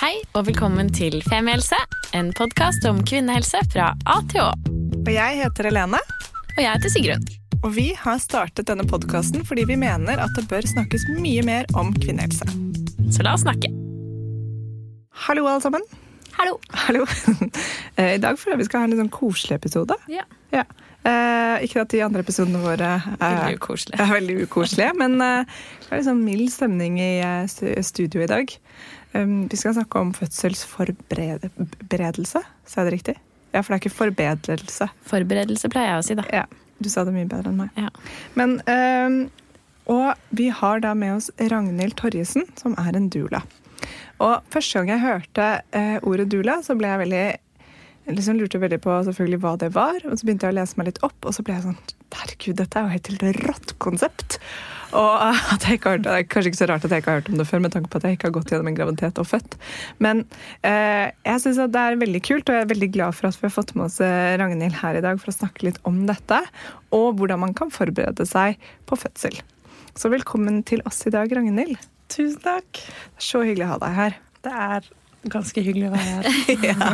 Hei og velkommen til Femihelse, en podkast om kvinnehelse fra A til Å. Og jeg heter Helene. Og jeg heter Sigrun. Og vi har startet denne podkasten fordi vi mener at det bør snakkes mye mer om kvinnehelse. Så la oss snakke. Hallo, alle sammen. Hallo. Hallo. Eh, I dag føler jeg vi skal ha en litt sånn koselig episode. Ja. Ja. Eh, ikke at de andre episodene våre er Veldig ukoselig. er veldig ukoselige, men eh, det er sånn mild stemning i eh, studio i dag. Vi skal snakke om fødselsforberedelse. Sa jeg det riktig? Ja, for det er ikke forbedrelse. Forberedelse pleier jeg å si, da. Ja, du sa det mye bedre enn meg. Ja. Men, og vi har da med oss Ragnhild Torjesen, som er en doula. Og første gang jeg hørte eh, ordet doula, så ble jeg veldig liksom lurte veldig på selvfølgelig hva det var. Og så begynte jeg å lese meg litt opp, og så ble jeg sånn Herregud, dette er jo helt helt rått konsept. Og at jeg ikke har, det er kanskje ikke så rart at jeg ikke har hørt om det før, med tanke på at jeg ikke har gått gjennom en graviditet og født. Men eh, jeg syns det er veldig kult, og jeg er veldig glad for at vi har fått med oss eh, Ragnhild her i dag for å snakke litt om dette, og hvordan man kan forberede seg på fødsel. Så velkommen til oss i dag, Ragnhild. Tusen takk. Så hyggelig å ha deg her. Det er ganske hyggelig å være her. ja.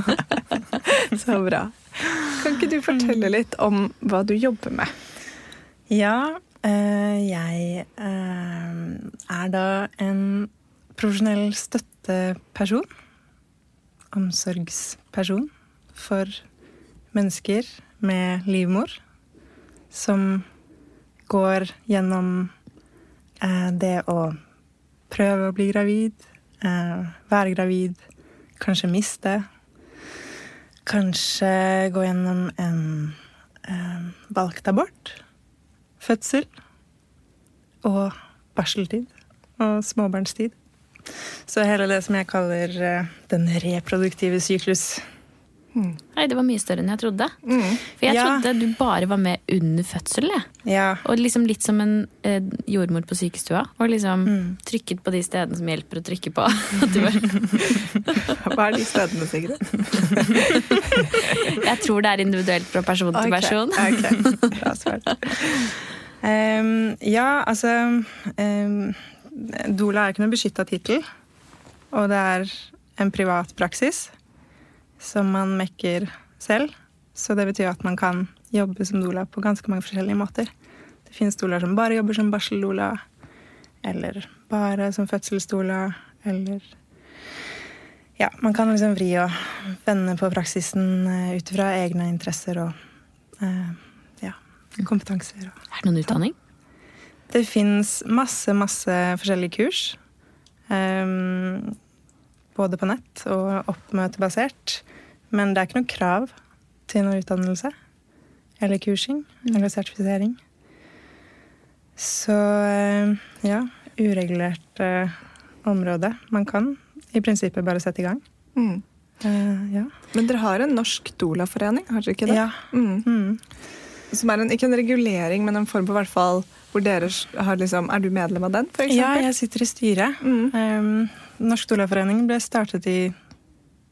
Så bra. Kan ikke du fortelle litt om hva du jobber med? Ja, jeg eh, er da en profesjonell støtteperson. Omsorgsperson for mennesker med livmor. Som går gjennom eh, det å prøve å bli gravid, eh, være gravid, kanskje miste. Kanskje gå gjennom en eh, valgt abort, fødsel og barseltid og småbarnstid. Så hele det som jeg kaller eh, den reproduktive syklus. Nei, det var mye større enn jeg trodde. Mm. For jeg Ja. trodde du bare var med under fødsel. Ja. Og liksom litt som en eh, jordmor på sykestua. Og liksom Mm. trykket på de stedene som hjelper å trykke på. Hva er de stedene, Sigrid? jeg tror det er individuelt fra person til person. ok. Bra svar. Ehm, ja, altså um, Doula er ikke noen beskytta tittel. Og det er en privat praksis som man mekker selv. Så det betyr at man kan jobbe som doula på ganske mange forskjellige måter. Det finnes doulaer som bare jobber som barseldoula, eller bare som fødselsdoula, eller Ja, man kan liksom vri og vende på praksisen eh, ut fra egne interesser og ja, kompetanser. Er det noen utdanning? det fins masse, masse forskjellige kurs. Um, både på nett og oppmøtebasert. Men det er ikke noe krav til noe utdannelse eller kursing eller sertifisering. Så eh, ja, uregulert uh, område. Man kan i prinsippet bare sette i gang. Mm. Uh, ja. Men dere har en norsk doula-forening, har dere ikke det? ja. Mm. Mm. Som er en, ikke en regulering, men en form på hvert fall hvor dere har liksom Er du medlem av den, for ja, jeg sitter i styret. Mm. Um, Norsk Doula-forening ble startet i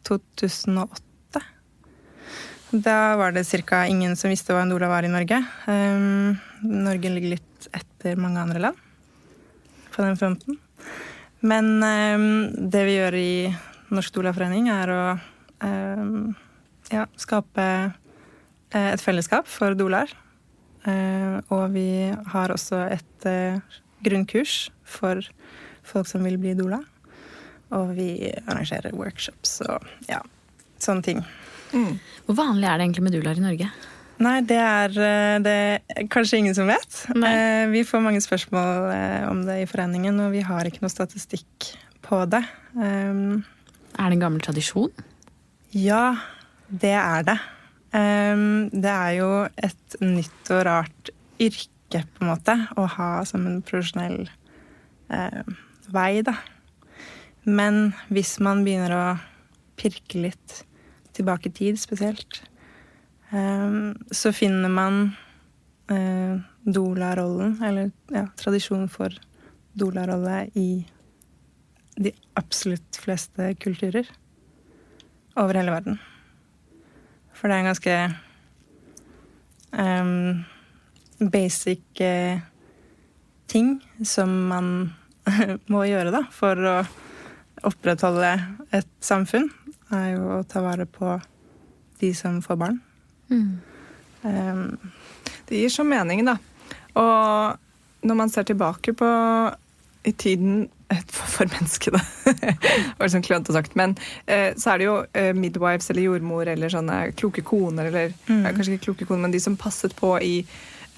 2008. Da var det ca. ingen som visste hva en doula var i Norge. Um, Norge ligger litt etter mange andre land på den fronten. Men um, det vi gjør i Norsk Doula-forening, er å ja, skape et fellesskap for doulaer. Eh, og vi har også et eh, grunnkurs for folk som vil bli dola. Og vi arrangerer workshops og ja, sånne ting. Mm. Hvor vanlig er det egentlig med doulaer i Norge? Nei, det er eh, det er kanskje ingen som vet. Nei. Eh, Vi får mange spørsmål eh, om det i foreningen, og vi har ikke noe statistikk på det. Um, Er det en gammel tradisjon? Ja, det er det. Ehm, det er jo et nytt og rart yrke, på en måte, å ha som en profesjonell eh, vei, da. Men hvis man begynner å pirke litt tilbake i tid, spesielt, ehm, så finner man eh, doula-rollen, eller ja, tradisjonen for doula-rolle i de absolutt fleste kulturer over hele verden. For det er en ganske um, basic uh, ting som man må gjøre da, for å opprettholde et samfunn, er jo å ta vare på de som får barn. Mm. Um, Det gir så mening, da. Og når man ser tilbake på i tiden for, menneskene Det var liksom klønete sagt. Men eh, så er det jo eh, midwives eller jordmor eller sånne kloke koner, eller Mm. kanskje ikke kloke koner, men de som passet på i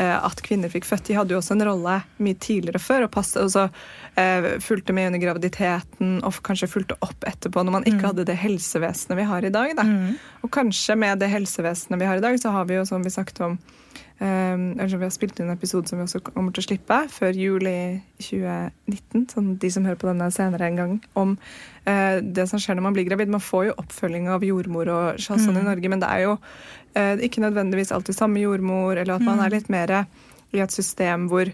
at kvinner fikk født. De hadde jo også en rolle mye tidligere før og passet, og så eh, fulgte med under graviditeten og kanskje fulgte opp etterpå når man ikke hadde det helsevesenet vi har i dag. Da. mm. Og kanskje med det helsevesenet vi har i dag, så har vi jo, som vi sagt om um, Vi har spilt inn en episode som vi også kommer til å slippe før jul i 2019. Sånn de som hører på denne senere en gang, om eh, det som skjer når man blir gravid. Man får jo oppfølging av jordmor og sånn i Norge, men det er jo eh, ikke nødvendigvis alltid samme jordmor, eller at man er litt mer i et system hvor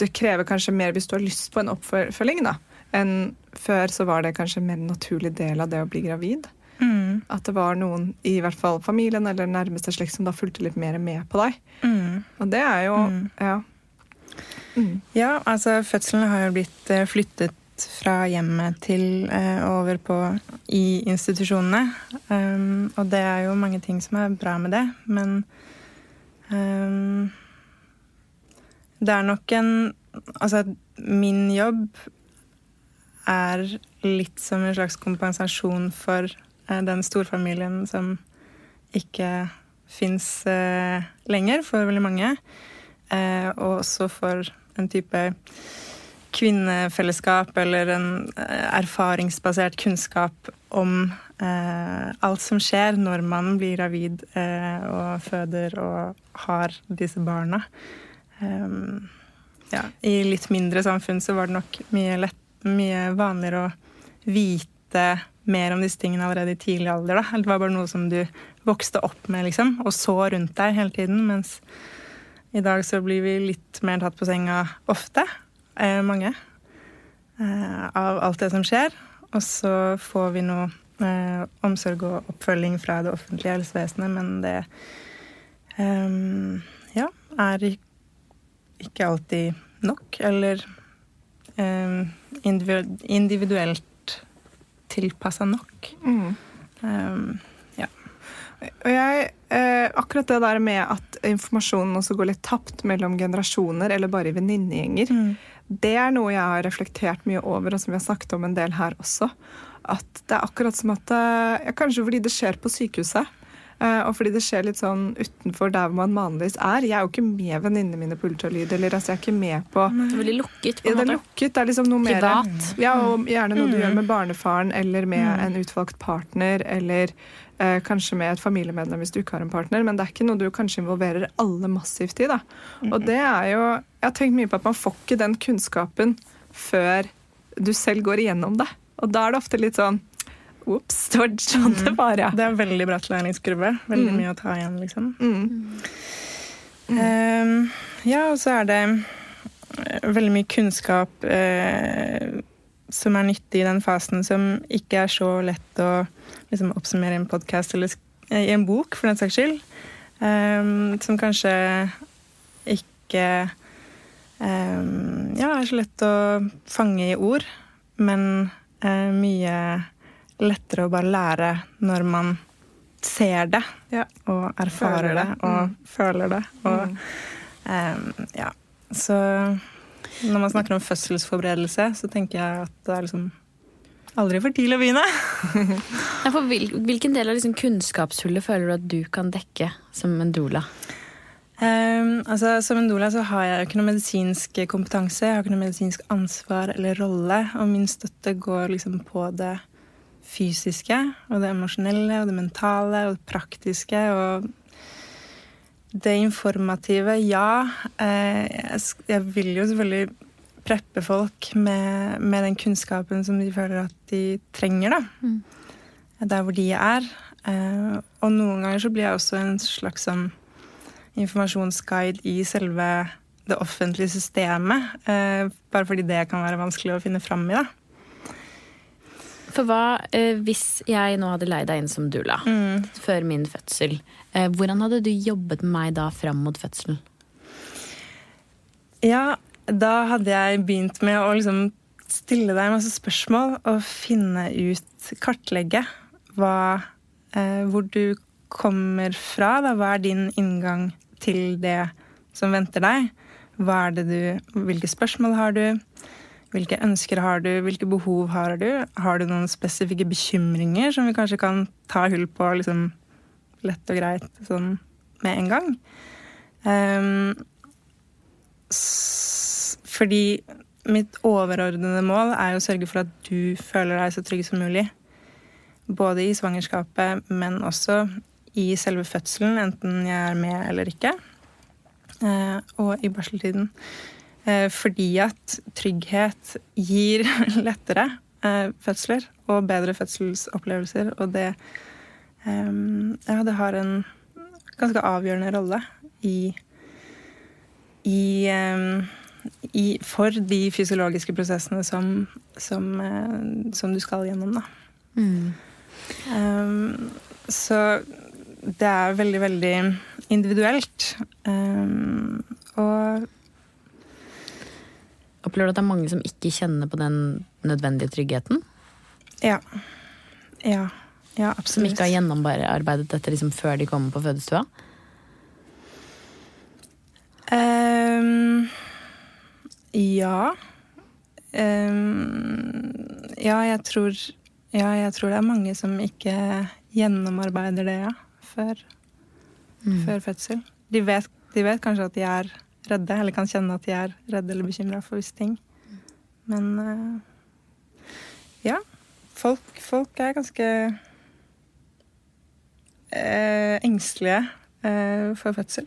det krever kanskje mer hvis du har lyst på en oppfølging, da. Enn før så var det kanskje en mer naturlig del av det å bli gravid. Mm. At det var noen i hvert fall familien eller nærmeste slekt som da fulgte litt mer med på deg. Mm. Og det er jo Mm. Ja. Mm. Ja, altså fødselen har jo blitt eh, fra hjemmet til eh, over på i institusjonene. Um, og det er jo mange ting som er bra med det, men um, det er nok en Altså, min jobb er litt som en slags kompensasjon for eh, den storfamilien som ikke fins eh, lenger for veldig mange. Eh, og også for en type kvinnefellesskap eller en eh, erfaringsbasert kunnskap om eh, alt som skjer når man blir gravid eh, og føder og har disse barna. Um, ja, I litt mindre samfunn så var det nok mye, lett, mye vanligere å vite mer om disse tingene allerede i tidlig alder. Da. Det var bare noe som du vokste opp med liksom, og så rundt deg hele tiden. Mens i dag så blir vi litt mer tatt på senga ofte, eh, mange, eh, av alt det som skjer. Og så får vi noe eh, omsorg og oppfølging fra det offentlige helsevesenet, men det eh, ja, er ikke alltid nok, eller eh, individuelt tilpassa nok. Mm. ja. Og jeg, eh, akkurat det der med at informasjonen også går litt tapt mellom generasjoner, eller bare i venninnegjenger, Mm. Det er noe jeg har reflektert mye over, og som vi har snakket om en del her også. At det er akkurat som at eh, ja, Kanskje fordi det skjer på sykehuset. Eh, Og fordi det skjer litt sånn utenfor der man vanligvis er. Jeg er jo ikke med venninnene mine på ultralyd. eller altså, Jeg er ikke med på Det er veldig lukket, på ja, måte. det er lukket. Det er liksom noe mer Privat. Ja, og gjerne noe du Mm. gjør med barnefaren eller med Mm. en utvalgt partner, eller eh, kanskje med et familiemedlem hvis du ikke har en partner, men det er ikke noe du kanskje involverer alle massivt i. da. Og det er jo Jeg har tenkt mye på at man får ikke den kunnskapen før du selv går igjennom det. Og da er det ofte litt sånn Ops, det var sånn det var, ja. Det er veldig bratt læringskurve. Veldig Mm. mye å ta igjen, liksom. Mm. Eh, ja, og så er det eh, veldig mye kunnskap eh, som er nyttig i den fasen, som ikke er så lett å liksom, oppsummere i en podkast eller eh, i en bok, for den saks skyld. Eh, som kanskje ikke eh, ja, er så lett å fange i ord, men uh, mye lettere å bare lære når man ser det Ja. og erfarer Føler det, det. og Mm. føler det. Og, Mm. eh, ja. Så når man snakker om fødselsforberedelse, så tenker jeg at det er liksom aldri for tidlig å begynne. Ja, for hvil, hvilken del av liksom kunnskapshullet føler du at du kan dekke som en doula? Um, altså, som en doula så har jeg ikke noe medisinsk kompetanse, jeg har ikke noe medisinsk ansvar eller rolle, og min støtte går liksom på det fysiske og det emosjonelle og det mentale og det praktiske og det informative, ja. Eh, jeg, vil jo selvfølgelig preppe folk med, med den kunnskapen som de føler at de trenger, da. Mm. Der hvor de er. Eh, og noen ganger så blir jeg også en slags sånn informasjonsguide i selve det offentlige systemet. Eh, bare fordi det kan være vanskelig å finne fram i, da. For hva eh, hvis jeg nå hadde leid deg inn som doula før min fødsel? Eh, hvordan hadde du jobbet med meg da fram mot fødselen? Ja, da hadde jeg begynt med å liksom stille deg masse spørsmål og finne ut, kartlegge hva, eh, hvor du kommer fra. Da. Hva er din inngang til det som venter deg? Hva er det du, hvilke spørsmål har du? Hvilke ønsker har du? Hvilke behov har du? Har du noen spesifikke bekymringer som vi kanskje kan ta hull på liksom, lett og greit sånn med en gang? Um, fordi mitt overordnede mål er å sørge for at du føler deg så trygg som mulig. Både i svangerskapet, men også i selve fødselen, enten jeg er med eller ikke. Uh, og i barseltiden. Eh, fordi at trygghet gir lettere eh, fødsler og bedre fødselsopplevelser. Og det Ja, det har en ganske avgjørende rolle i i, i, for de fysiologiske prosessene som, som, som du skal gjennom, da. Mm. Um, så det er veldig, veldig individuelt. Um, og Opplever du at det er mange som ikke kjenner på den nødvendige tryggheten? Ja. Ja, ja absolutt. Som ikke har gjennomarbeidet dette liksom før de kommer på fødestua? Um, ja. Um, ja, jeg tror Ja, jeg tror det er mange som ikke gjennomarbeider det, ja. Før, mm. før fødsel. De vet, de vet, kanskje at de er redde, eller kan kjenne at de er redde eller bekymra for visse ting. Men uh, ja. Folk, folk, er ganske uh, engstelige uh, for fødsel.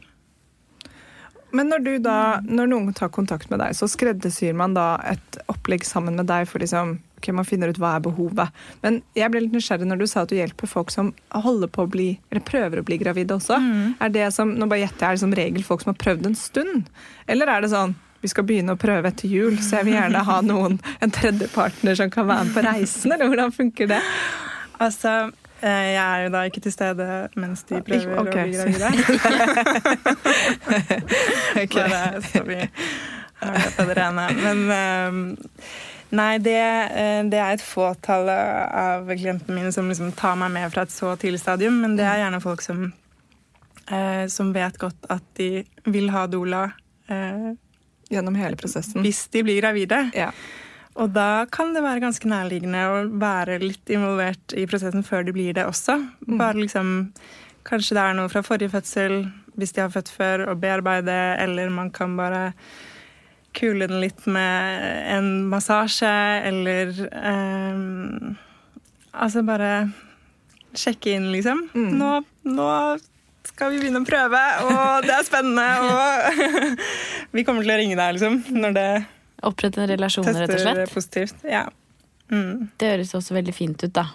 Men når, da, når, noen tar kontakt med deg, så skreddersyr man da et opplegg sammen med deg for liksom, ok, man finner ut hva er behovet. Men jeg ble litt nysgjerrig når du sa at du hjelper folk som holder på å bli, eller prøver å bli gravide også. Mm. Er det som, nå bare gjetter jeg, er det som regel folk som har prøvd en stund? Eller er det sånn vi skal begynne å prøve etter jul, så jeg vil gjerne ha noen, en tredjepartner som kan være med på reisen, eller hvordan funker det? Altså, Eh, jeg er jo da ikke til stede mens de prøver okay. å bli gravide. okay. Bare så vi har det på det rene. Men ehm, nei, det, eh, det, er et fåtall av klientene mine som liksom tar meg med fra et så tidlig stadium. Men det er gjerne folk som, eh, som vet godt at de vil ha doula. Gjennom hele prosessen. Hvis de blir gravide. Ja. Og da kan det være ganske nærliggende å være litt involvert i prosessen før de blir det også. Mm. Bare liksom Kanskje det er noe fra forrige fødsel, hvis de har født før, å bearbeide, eller man kan bare kule den litt med en massasje, eller um, Altså bare sjekke inn, liksom. Mm. Nå, nå skal vi begynne å prøve, og det er spennende, og Vi kommer til å ringe deg, liksom, når det Opprette relasjoner, rett og slett? positivt, ja. Mm. Det høres også veldig fint ut, da.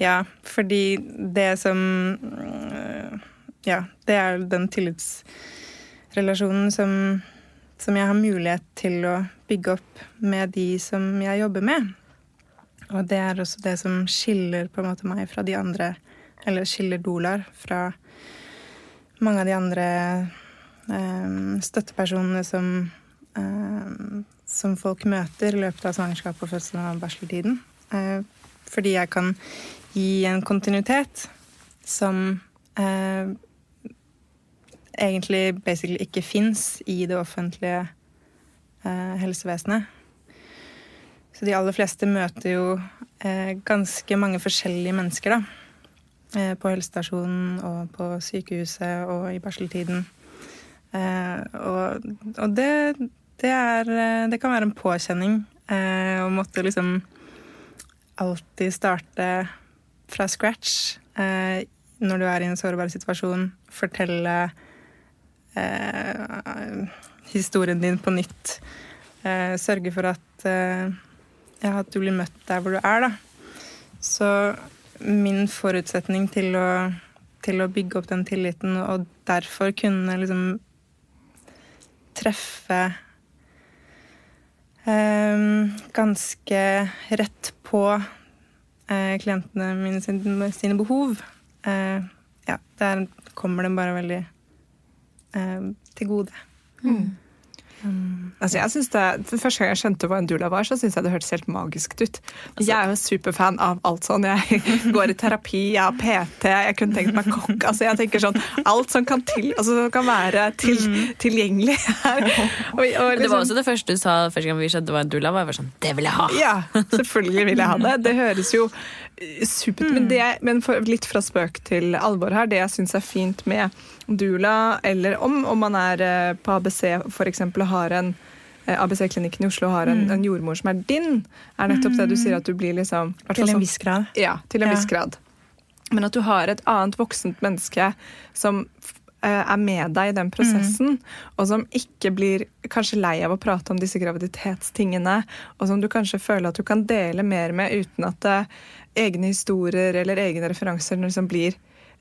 Ja, fordi det som øh, Ja, det er den tillitsrelasjonen som, som jeg har mulighet til å bygge opp med de som jeg jobber med. Og det er også det som skiller på en måte meg fra de andre Eller skiller Dolar fra mange av de andre eh, støttepersonene som Eh, som folk møter i løpet av svangerskap og fødsel og barseltiden. Eh, fordi jeg kan gi en kontinuitet som eh, egentlig basically ikke fins i det offentlige helsevesenet. Så de aller fleste møter jo ganske mange forskjellige mennesker, da. På helsestasjonen og på sykehuset og i barseltiden. og, og det det, er, eh, det kan være en påkjenning eh, å måtte liksom alltid starte fra scratch eh, når du er i en sårbar situasjon. Fortelle eh, historien din på nytt. Eh, sørge for at, eh, ja, at du blir møtt der hvor du er, da. Så min forutsetning til å, til å bygge opp den tilliten, og derfor kunne liksom treffe Ehm, ganske rett på eh, klientene mine sine, sine behov. Eh, ja, der kommer den bare veldig eh, til gode. Mm. Altså, jeg synes det, Første gang jeg skjønte hva en doula var, så syntes jeg det hørtes helt magisk ut. Jeg er jo superfan av alt sånn. Jeg går i terapi, jeg har PT, jeg kunne tenkt meg kokk. Altså, jeg tenker sånn, Alt som kan, til, altså, som kan være til, tilgjengelig her. Og, og Det var liksom- også det første du sa første gang vi skjønte hva en doula var. Var sånn, det vil jeg ha! Ja, selvfølgelig vil jeg ha det. Det høres jo eh, Mm. Men, det, men for, litt fra spøk til alvor her, det jeg syns er fint med Dula, eller om, om man er eh, på ABC f.eks. har en eh, ABC-klinikken i Oslo har en, en jordmor som er din, er nettopp det du sier at du blir liksom Til en viss grad. Ja, til en Ja. viss grad. Men at du har et annet voksent menneske som eh, er med deg i den prosessen, og som ikke blir kanskje lei av å prate om disse graviditetstingene, og som du kanskje føler at du kan dele mer med uten at eh, egne historier eller egne referanser liksom blir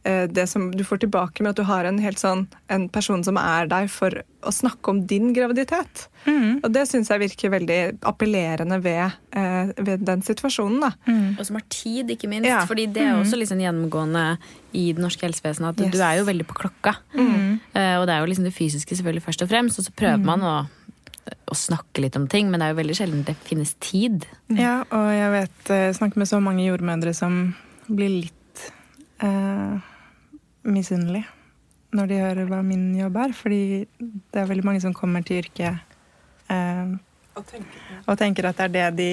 eh, det som du får tilbake med at du har en helt sånn en person som er der for å snakke om din graviditet. Og det syns jeg virker veldig appellerende ved, eh, ved den situasjonen. da. Og som har tid, ikke minst. Ja. Fordi det er også liksom gjennomgående i det norske helsevesenet at Yes. du er jo veldig på klokka. Eh, og det er jo liksom det fysiske selvfølgelig først og fremst, og så prøver man å, å snakke litt om ting, men det er jo veldig sjelden det finnes tid. Ja, og jeg vet, jeg snakker med så mange jordmødre som blir litt eh, misunnelige når de hører hva min jobb er. Fordi det er veldig mange som kommer til yrket eh, og tenker at det er det de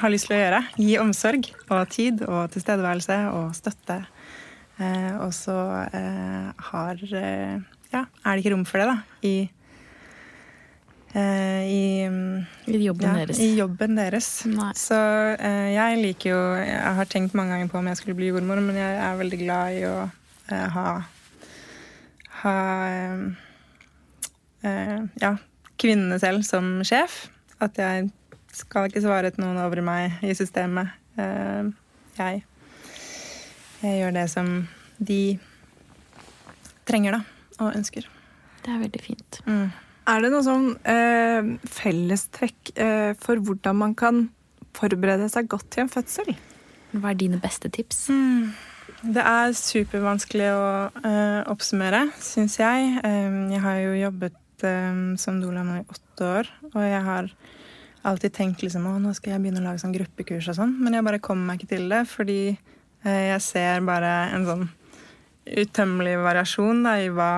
har lyst til å gjøre. Gi omsorg og tid og tilstedeværelse og støtte. Eh, og så eh, har eh, Ja, er det ikke rom for det, da, i eh, i, mm, I jobben ja, deres. I jobben deres. Nei. Så eh, jeg liker jo Jeg har tenkt mange ganger på om jeg skulle bli jordmor, men jeg er veldig glad i å eh, ha ha eh, eh, ja, kvinnene selv som sjef. At jeg skal ikke svare til noen over meg i systemet. Eh, jeg, jeg gjør det som de trenger, da, og ønsker. Det er veldig fint. Mm. Er det noe sånn eh, fellestrekk eh, for hvordan man kan forberede seg godt til en fødsel? Hva er dine beste tips? Det er supervanskelig å eh, oppsummere, syns jeg. Eh, jeg har jo jobbet eh, som doula nå i åtte år, og jeg har alltid tenkt liksom, å, nå skal jeg begynne å lage sånn gruppekurs og sånn, men jeg bare kommer meg ikke til det, fordi eh, jeg ser bare en sånn utømmelig variasjon da, i hva,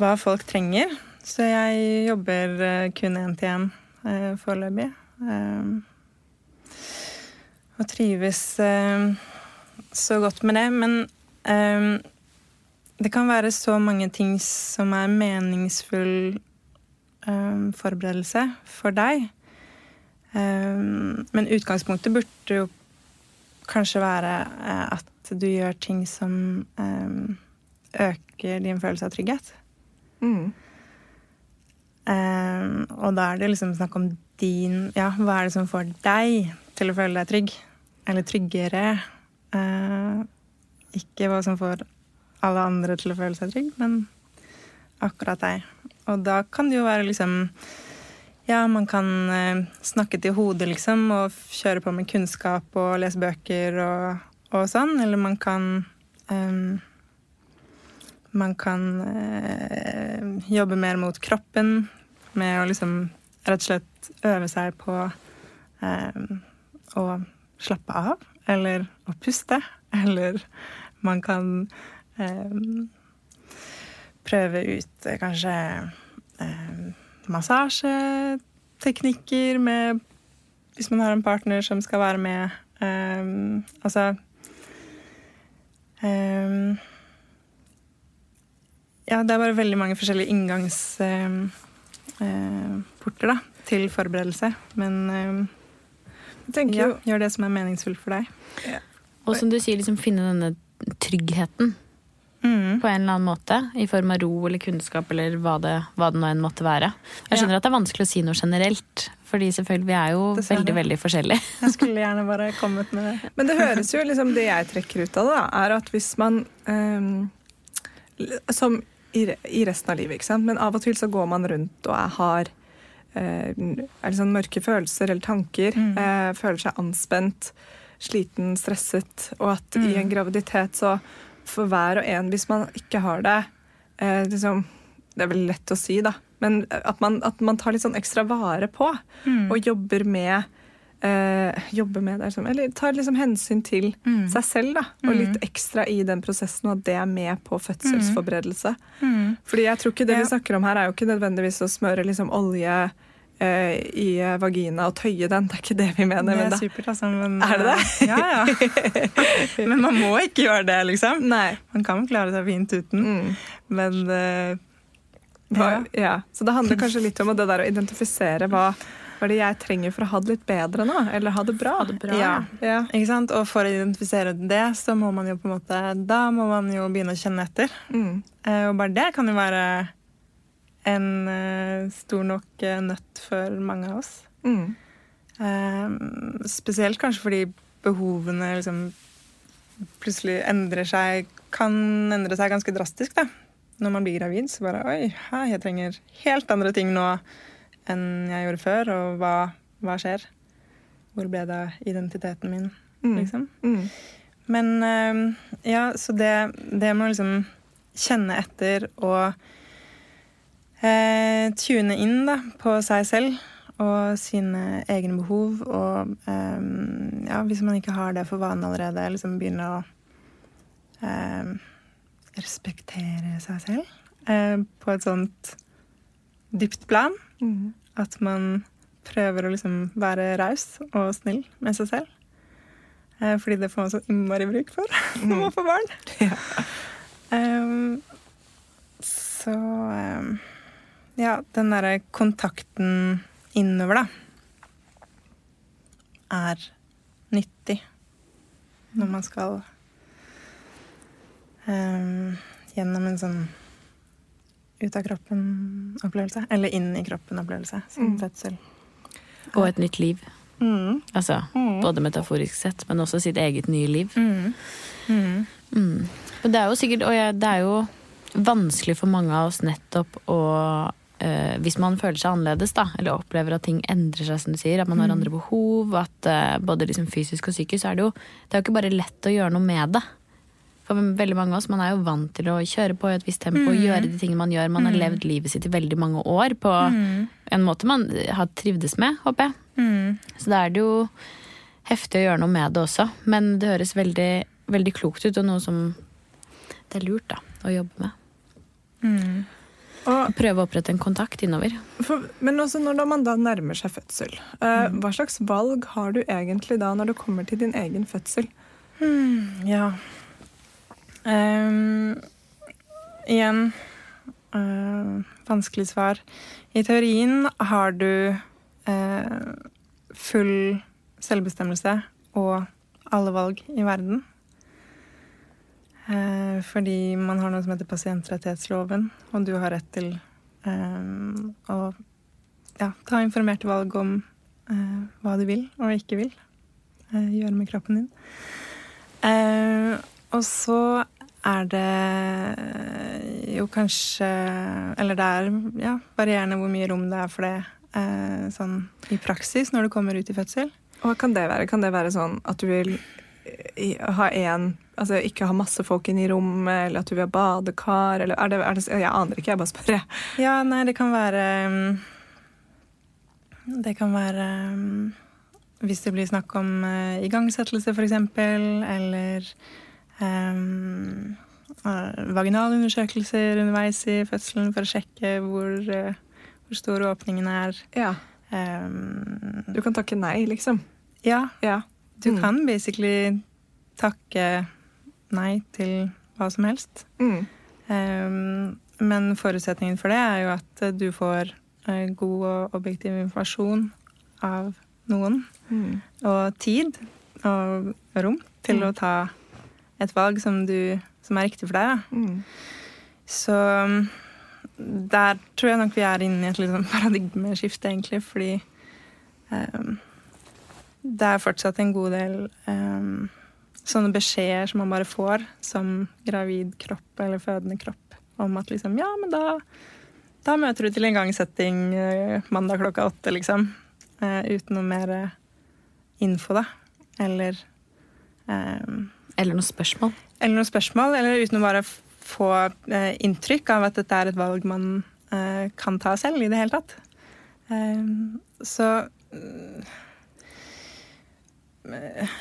hva folk trenger. Så jeg jobber eh, kun én til én eh, foreløpig. Eh, og trives eh, så godt med det. Men det kan være så mange ting som er meningsfull forberedelse for deg. Men utgangspunktet burde jo kanskje være at du gjør ting som øker din følelse av trygghet. Mm. Um, og da er det liksom snakk om din Ja, hva er det som får deg til å føle deg trygg? Eller tryggere? Uh, ikke hva som får alle andre til å føle seg trygg, men akkurat deg. Og da kan det jo være liksom Ja, man kan uh, snakke til hodet, liksom, og kjøre på med kunnskap og lese bøker og, og sånn. Eller man kan eh, man kan eh, jobbe mer mot kroppen med å liksom rett og slett øve seg på eh, å slappe av, eller å puste. Eller man kan eh, prøve ut eh, kanskje eh, massasjeteknikker med Hvis man har en partner som skal være med. Eh, altså eh, ja, det er bare veldig mange forskjellige inngangsporter da, til forberedelse. Men eh, Jeg tenker ja, jo gjør det som er meningsfullt for deg. Og som du sier, liksom finne denne tryggheten Mm. på en eller annen måte. I form av ro eller kunnskap eller hva det, hva det nå enn måtte være. Jeg skjønner at det er vanskelig å si noe generelt, fordi selvfølgelig vi er jo Dessverre. veldig, veldig forskjellige. Jeg skulle gjerne bare kommet med det. Men det høres jo liksom Det jeg trekker ut av det, da, er at hvis man um, Som i, i resten av livet, ikke sant. Men av og til så går man rundt og er, har eh, er sånn mørke følelser eller tanker. eh, føler seg anspent, sliten, stresset. Og at i en graviditet så for hver og en, hvis man ikke har det eh, liksom, Det er vel lett å si, da. men at man, at man tar litt sånn ekstra vare på Mm. og jobber med eh, jobber med det, eller tar liksom hensyn til Mm. seg selv. da, Og litt ekstra i den prosessen, og at det er med på fødselsforberedelse. Mm. Fordi jeg tror ikke det Ja. vi snakker om her, er jo ikke nødvendigvis å smøre liksom olje eh, i vagina og tøye den. Det er ikke det vi mener. Det men er supert, altså. Men, Er det det? Ja, ja. Men man må ikke gjøre det, liksom. Nei. Man kan klare seg fint uten. Mm. Men uh, Hva, ja. Så det handler kanskje litt om det der å identifisere hva, hva er det jeg trenger for å ha det litt bedre nå, eller ha det bra. Ha det bra. Ja. Ja. Ikke sant? Og for å identifisere det, så må man jo på en måte Da må man jo begynne å kjenne etter. Mm. Eh, Og bare det kan jo være en eh, stor nok eh, nøtt for mange av oss. Mm. Spesielt kanskje fordi behovene liksom plutselig endrer seg Kan endre seg ganske drastisk, da. Når man blir gravid, så bare Oi, jeg trenger helt andre ting nå enn jeg gjorde før. Og hva, hva skjer? Hvor ble det av identiteten min, Mm. liksom? Mm. Men uh, ja, så det, det med å liksom kjenne etter og uh, tune inn da, på seg selv og sine egne behov. Og eh, ja, hvis man ikke har det for vane allerede, liksom begynne å eh, respektere seg selv uh, på et sånt dypt plan. Mm. At man prøver å liksom være raus og snill med seg selv. Eh, fordi det får man så innmari bruk for når man får barn. Ja. Um, så um, Ja, den derre kontakten innover, da, er nyttig når man skal um, gjennom en sånn ut av kroppen-opplevelse. Eller inn i kroppen-opplevelse, som Mm. fødsel. Og et nytt liv. Mm. Altså, Mm. Både metaforisk sett, men også sitt eget nye liv. Mm. Mm. Mm. Og det er jo sikkert, og jeg, det er jo vanskelig for mange av oss nettopp å Uh, Hvis man føler seg annerledes, da, eller opplever at ting endrer seg, som du sier, at man har Mm. andre behov, at uh, både liksom fysisk og psykisk, så er det jo det er jo ikke bare lett å gjøre noe med det. For veldig mange av oss, Man er jo vant til å kjøre på i et visst tempo, Mm. gjøre de tingene man gjør. Man har levd livet sitt i veldig mange år på Mm. en måte man har trivdes med, håper jeg. Mm. Så da er det jo heftig å gjøre noe med det også. Men det høres veldig, veldig klokt ut, og noe som det er lurt da, å jobbe med. Mm. Og, Prøve å opprette en kontakt innover. for, men også når man da nærmer seg fødsel, eh, hva slags valg har du egentlig da når det kommer til din egen fødsel? Mm, ja. Ehm, igjen uh, vanskelig svar. I teorien har du uh, full selvbestemmelse og alle valg i verden. Eh, fordi man har noe som heter pasientrettighetsloven, og du har rett til å ja, ta informerte valg om hva du vil og ikke vil gjøre med kroppen din. Og så er det jo kanskje Eller det er ja, varierende hvor mye rom det er for det eh, sånn i praksis når du kommer ut i fødsel. Hva kan det være? Kan det være sånn at du vil ha én Altså ikke ha masse folk inne i rommet, eller at du vil ha badekar, eller er det, er det Jeg aner ikke, jeg bare spør, jeg. Ja, nei, det kan være mm, Det kan være mm, hvis det blir snakk om eh, igangsettelse, f.eks., eller um, vaginalundersøkelser underveis i fødselen for å sjekke hvor, eh, hvor stor åpningen er. Ja. Um, Du kan takke nei, liksom. ja, Ja. du Mm. kan basically takke nei til hva som helst. Mm. Um, men forutsetningen for det er jo at du får eh, god og objektiv informasjon av noen. Mm. Og tid og rom til Mm. å ta et valg som, du, som er riktig for deg. Mm. Så um, der tror jeg nok vi er inne i et sånn paradigmeskifte, egentlig, fordi um, det er fortsatt en god del um, sånne beskjeder som man bare får som gravid kropp eller fødende kropp, om at liksom Ja, men da, da møter du til en gangsetting uh, mandag klokka åtte, liksom. Uh, uten noe mer uh, info, da. Eller um, Eller noen spørsmål. eller noen spørsmål, eller uten å bare få eh, inntrykk av at dette er et valg man eh, kan ta selv i det hele tatt. Eh, så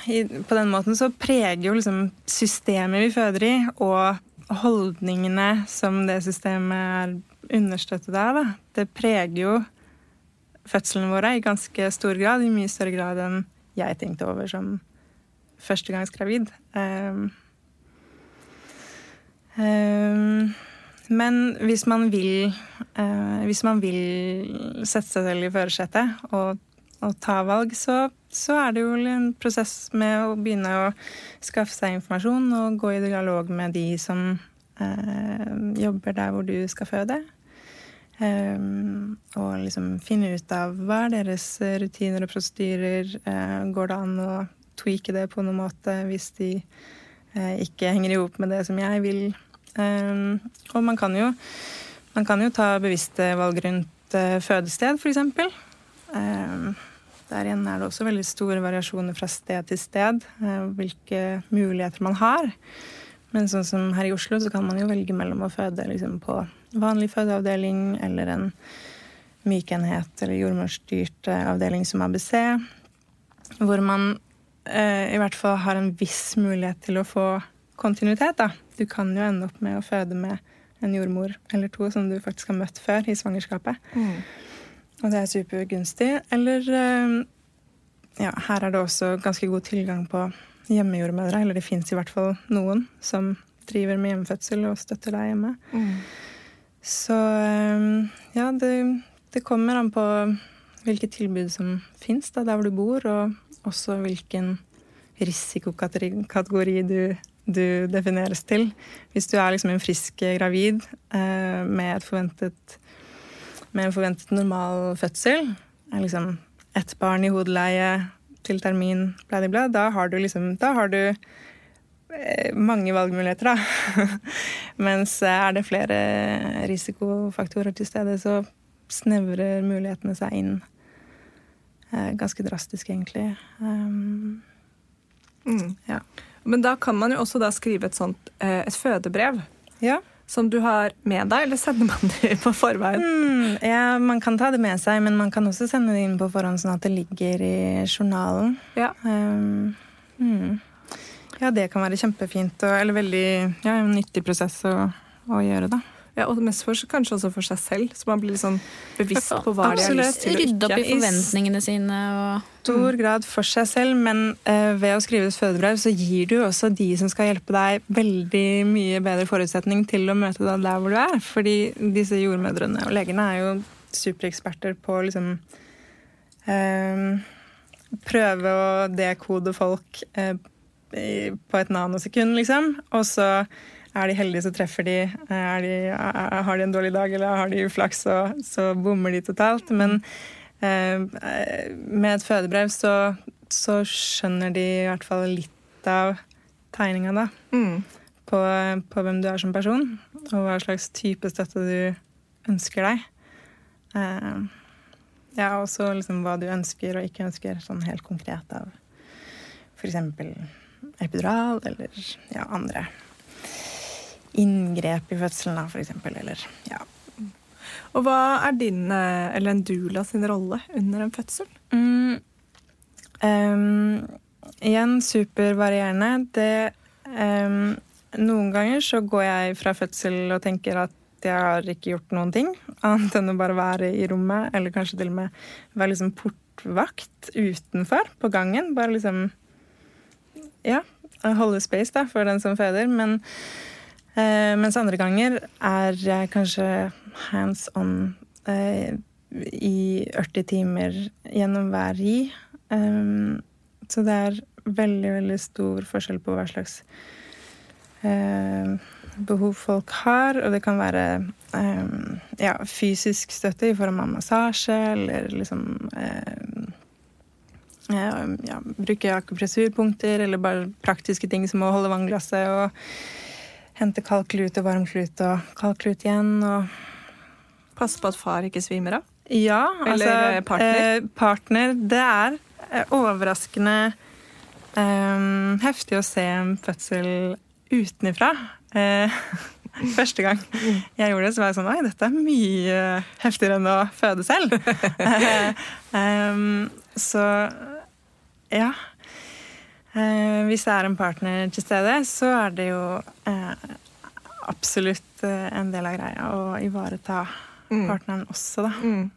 i, på den måten så preger jo liksom systemet vi føder i, og holdningene som det systemet er understøttet av, da, det preger jo fødslene våre i ganske stor grad. I mye større grad enn jeg tenkte over som førstegangsgravid. Um, um, men hvis man vil uh, Hvis man vil sette seg selv i førersetet og, og, ta valg, så, så, er det jo en prosess med å begynne å skaffe seg informasjon og gå i dialog med de som uh, jobber der hvor du skal føde. Um, og liksom finne ut av hva er deres rutiner og prosedyrer. Uh, går det an å tweake det på noen måte hvis de uh, ikke henger i hop med det som jeg vil? Um, og man kan, jo, man kan jo ta bevisste valg rundt uh, fødested, f.eks. Um, der igjen er det også veldig store variasjoner fra sted til sted hvilke muligheter man har. Men sånn som her i Oslo så kan man jo velge mellom å føde liksom, på vanlig fødeavdeling eller en mykenhet eller jordmorstyrt eh, avdeling som ABC, hvor man eh, i hvert fall har en viss mulighet til å få kontinuitet. Da. Du kan jo ende opp med å føde med en jordmor eller to som du faktisk har møtt før i svangerskapet. Mm. Og det er supergunstig. Eller eh, ja, her er det også ganske god tilgang på hjemmejordmødre. Eller det fins i hvert fall noen som driver med hjemmefødsel og støtter deg hjemme. Mm. Så ehm, ja, det, det, kommer an på hvilke tilbud som fins der hvor du bor, og også hvilken risikokategori du, du defineres til. Hvis du er liksom en frisk gravid eh, med, forventet, med, en forventet normal fødsel, er liksom ett barn i hodeleie til termin, bla, bla, da har du liksom Da har du Eh, mange valgmuligheter, da. Mens eh, er det flere risikofaktorer til stede, så snevrer mulighetene seg inn ganske drastisk, egentlig. Um, mm. ja. Men da kan man jo også da skrive et sånt et fødebrev. Ja. Som du har med deg, eller sender man det på forveien? Mm, ja, Man kan ta det med seg, men man kan også sende det inn på forhånd, sånn at det ligger i journalen. Ja. Um, mm. Ja, det kan være kjempefint, og, eller veldig ja, en nyttig prosess å, å gjøre, da. Ja, og mest for, kanskje også for seg selv, så man blir litt sånn bevisst på hva Absolutt. de har lyst til. Rydde opp i forventningene sine. Og... stor grad for seg selv, men uh, ved å skrive et fødebrev så gir du også de som skal hjelpe deg, veldig mye bedre forutsetning til å møte deg der hvor du er. Fordi disse jordmødrene og legene er jo supereksperter på liksom uh, Prøve å dekode folk uh, på et nanosekund, liksom. Og så er de heldige, så treffer de. de. Har de en dårlig dag eller har de uflaks, så, så bommer de totalt. Men eh, med et fødebrev så, så, skjønner de i hvert fall litt av tegninga, da. Mm. På, på, hvem du er som person, og hva slags type støtte du ønsker deg. Eh, ja, og så liksom hva du ønsker og ikke ønsker, sånn helt konkret av f.eks epidural eller ja, andre inngrep i fødselen, da, eksempel. Eller, ja. Og hva er din, eh, eller en doula sin rolle under en fødsel? Mm, um, igjen supervarierende. Det um, Noen ganger så går jeg fra fødsel og tenker at jeg har ikke gjort noen ting, annet enn å bare være i rommet, eller kanskje til og med være liksom portvakt utenfor på gangen. Bare liksom ja, holde space da, for den som føder. Men mens andre ganger er jeg kanskje hands on eh, i 40 timer gjennom hver ri. Um, så det er veldig, veldig stor forskjell på hva slags eh, behov folk har. Og det kan være ja, fysisk støtte i form av massasje eller liksom eh, ja, bruke akupressurpunkter eller bare praktiske ting som å holde vannglasset og hente kald klut og varm klut og kald klut igjen. og Passe på at far ikke svimer av? Ja. Eller altså, partner? Eh, partner. Det er eh, overraskende eh, heftig å se en fødsel utenifra. Eh, Første gang jeg gjorde det, så var jeg sånn Oi, dette er mye heftigere enn å føde selv. um, så ja. Uh, hvis det er en partner til stede, så er det jo eh, absolutt uh, en del av greia å ivareta mm. partneren også, da. Mm.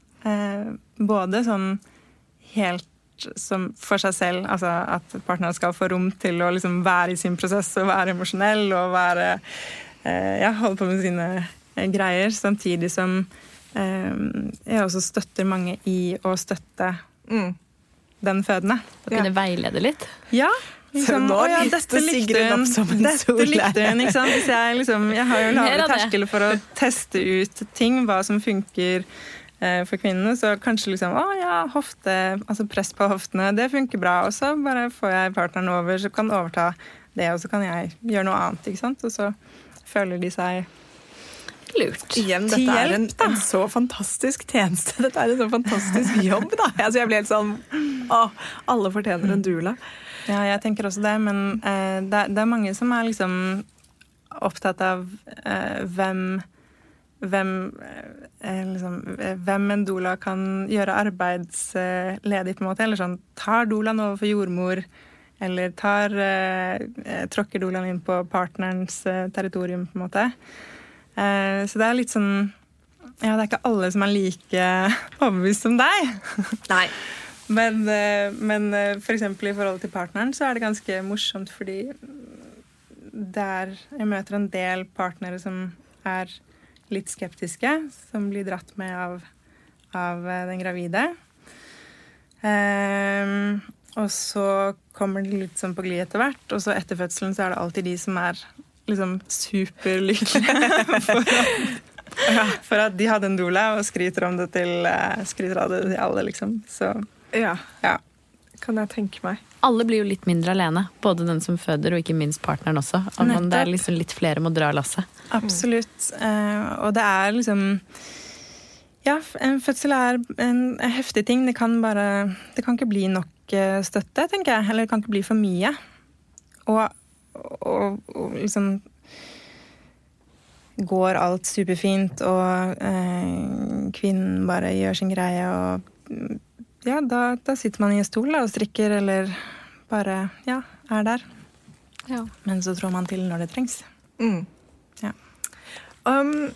både sånn helt som for seg selv, altså at partneren skal få rom til å liksom være i sin prosess og være emosjonell og være ja, holde på med sine greier, samtidig som jeg også støtter mange i å støtte mm den fødende. Og kunne veilede litt? Ja. Liksom, å ja, dette likte hun. Dette likte hun, ikke sant. Hvis jeg, liksom, jeg har jo lavere terskel for å teste ut ting, hva som funker eh, for kvinnene. Så kanskje liksom Å ja, hofte, altså press på hoftene, det funker bra. Og så bare får jeg partneren over, så kan overta det, og så kan jeg gjøre noe annet. ikke sant? Og så føler de seg Lurt. Igjen, dette hjelp, er en, en, så fantastisk tjeneste. Dette er en så fantastisk jobb, da. Altså, jeg blir helt sånn Å, alle fortjener en doula. Ja, jeg tenker også det, men eh, det, det, er mange som er liksom opptatt av eh, hvem hvem, eh, liksom, hvem en doula kan gjøre arbeidsledig, på en måte. Eller sånn Tar doulaen over for jordmor? Eller tar, eh, tråkker doulaen inn på partnerens eh, territorium, på en måte? Eh, så det er litt sånn Ja, det er ikke alle som er like overbevist som deg. Nei. Men, eh, men f.eks. for eksempel i forhold til partneren så er det ganske morsomt fordi der jeg møter en del partnere som er litt skeptiske, som blir dratt med av, av den gravide. Um, og så kommer de litt sånn på glid etter hvert, og så etter fødselen så er det alltid de som er liksom superlykkelige for, for at de hadde en doula, og skryter om det til, eh, skryter av det til alle, liksom. Så ja. ja. Kan jeg tenke meg. Alle blir jo litt mindre alene. Både den som føder, og ikke minst partneren også. Man, det er liksom litt flere må dra lasset. Absolutt. Uh, og det er liksom Ja, en fødsel er en heftig ting. Det kan bare Det kan ikke bli nok eh, støtte, tenker jeg. Eller det kan ikke bli for mye. Og og, og liksom Går alt superfint, og eh, kvinnen bare gjør sin greie, og ja, da, da sitter man i en stol da, og strikker, eller bare ja, er der. Ja. Men så trår man til når det trengs. Mm. Ja. Um,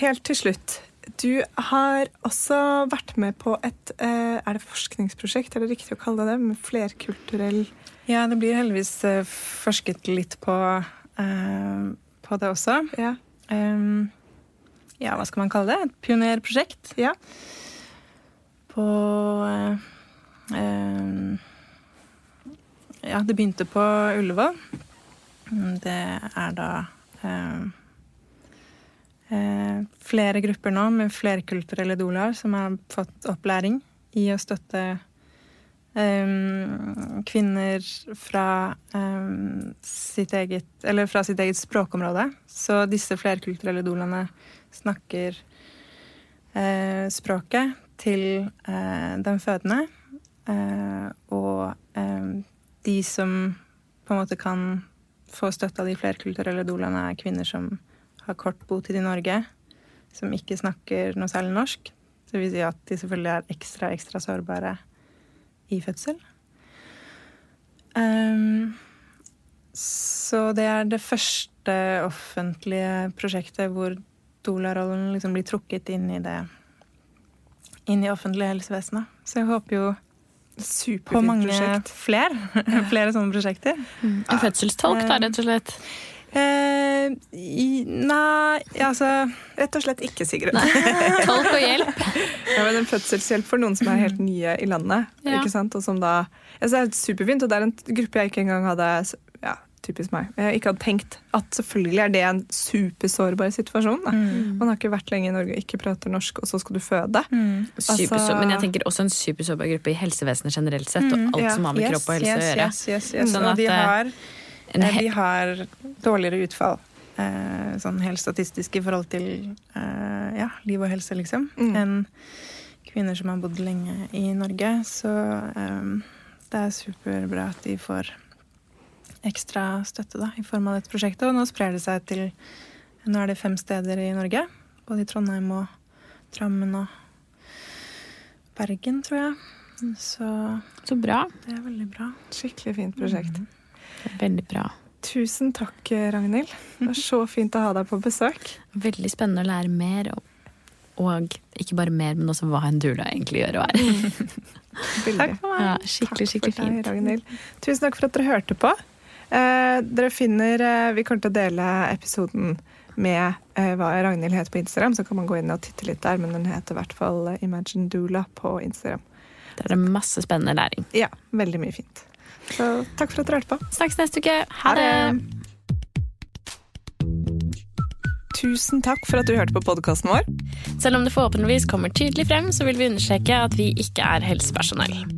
helt til slutt. Du har også vært med på et eh, Er det forskningsprosjekt, er det riktig å kalle det det? Med flerkulturell ja, det blir heldigvis uh, forsket litt på, eh, på det også. Ja. Um, ja, hva skal man kalle det? Et pionerprosjekt. Ja. På uh, Ja, det begynte på Ullevål. Det er da flere grupper nå med flerkulturelle doulaer som har fått opplæring i å støtte um, kvinner fra, um, sitt eget, fra sitt eget språkområde. Så disse flerkulturelle dolene snakker uh, språket til uh, den fødende. Uh, og de som på en måte kan få støtte av de flerkulturelle dolene, er kvinner som har kort botid i Norge, som ikke snakker noe særlig norsk. Så vil si at de selvfølgelig er ekstra, ekstra sårbare i fødsel. Um, så det er det første offentlige prosjektet hvor doula-rollen liksom blir trukket inn i det inn i offentlig helsevesenet. Så jeg håper jo på mange flere, flere sånne prosjekter. Mm. En fødselstolk, da, rett og slett? Eh, i, nei, altså Rett og slett ikke, Sigrid. Tolk og hjelp. Ja, men En fødselshjelp for noen som er helt nye i landet. Ja. ikke sant? Og som da, altså, det er superfint, og det er en gruppe jeg ikke engang hadde ja, typisk meg, jeg ikke hadde tenkt at selvfølgelig er det en supersårbar situasjon. Mm. Man har ikke vært lenge i Norge og ikke prater norsk, og så skal du føde. Mm. Altså, men jeg tenker også en supersårbar gruppe i helsevesenet generelt sett, og mm. alt ja. som har med yes, kropp og helse yes, å gjøre. Yes, yes, yes. Sånn at, de eh, har Eh, vi har dårligere utfall. Eh, sånn helt statistisk i forhold til eh, ja, liv og helse, liksom, mm. enn kvinner som har bodd lenge i Norge. Så det er superbra at de får ekstra støtte da, i form av dette prosjektet. Og nå sprer det seg til Nå er det fem steder i Norge. Både i Trondheim og Drammen og Bergen, tror jeg. Så Så bra. det er veldig bra. Skikkelig fint prosjekt. Veldig bra. Tusen takk, Ragnhild. Det var så fint å ha deg på besøk. Veldig spennende å lære mer. Og, og ikke bare mer, men også hva en dula egentlig gjør og er. takk for Ja, skikkelig, Takk skikkelig for deg, fint. Ragnhild. Tusen takk for at dere hørte på. Eh, dere finner eh, Vi kommer til å dele episoden med eh, hva Ragnhild heter på Instagram, så kan man gå inn og titte litt der, men den heter i hvert fall eh, Imagine Doula på Instagram. Det er masse spennende læring. Ja, veldig mye fint. Så takk for at dere hørte på. Snakkes neste uke. Ha det! Tusen takk for at du hørte på podkasten vår. Selv om det forhåpentligvis kommer tydelig frem, så vil vi understreke at vi ikke er helsepersonell.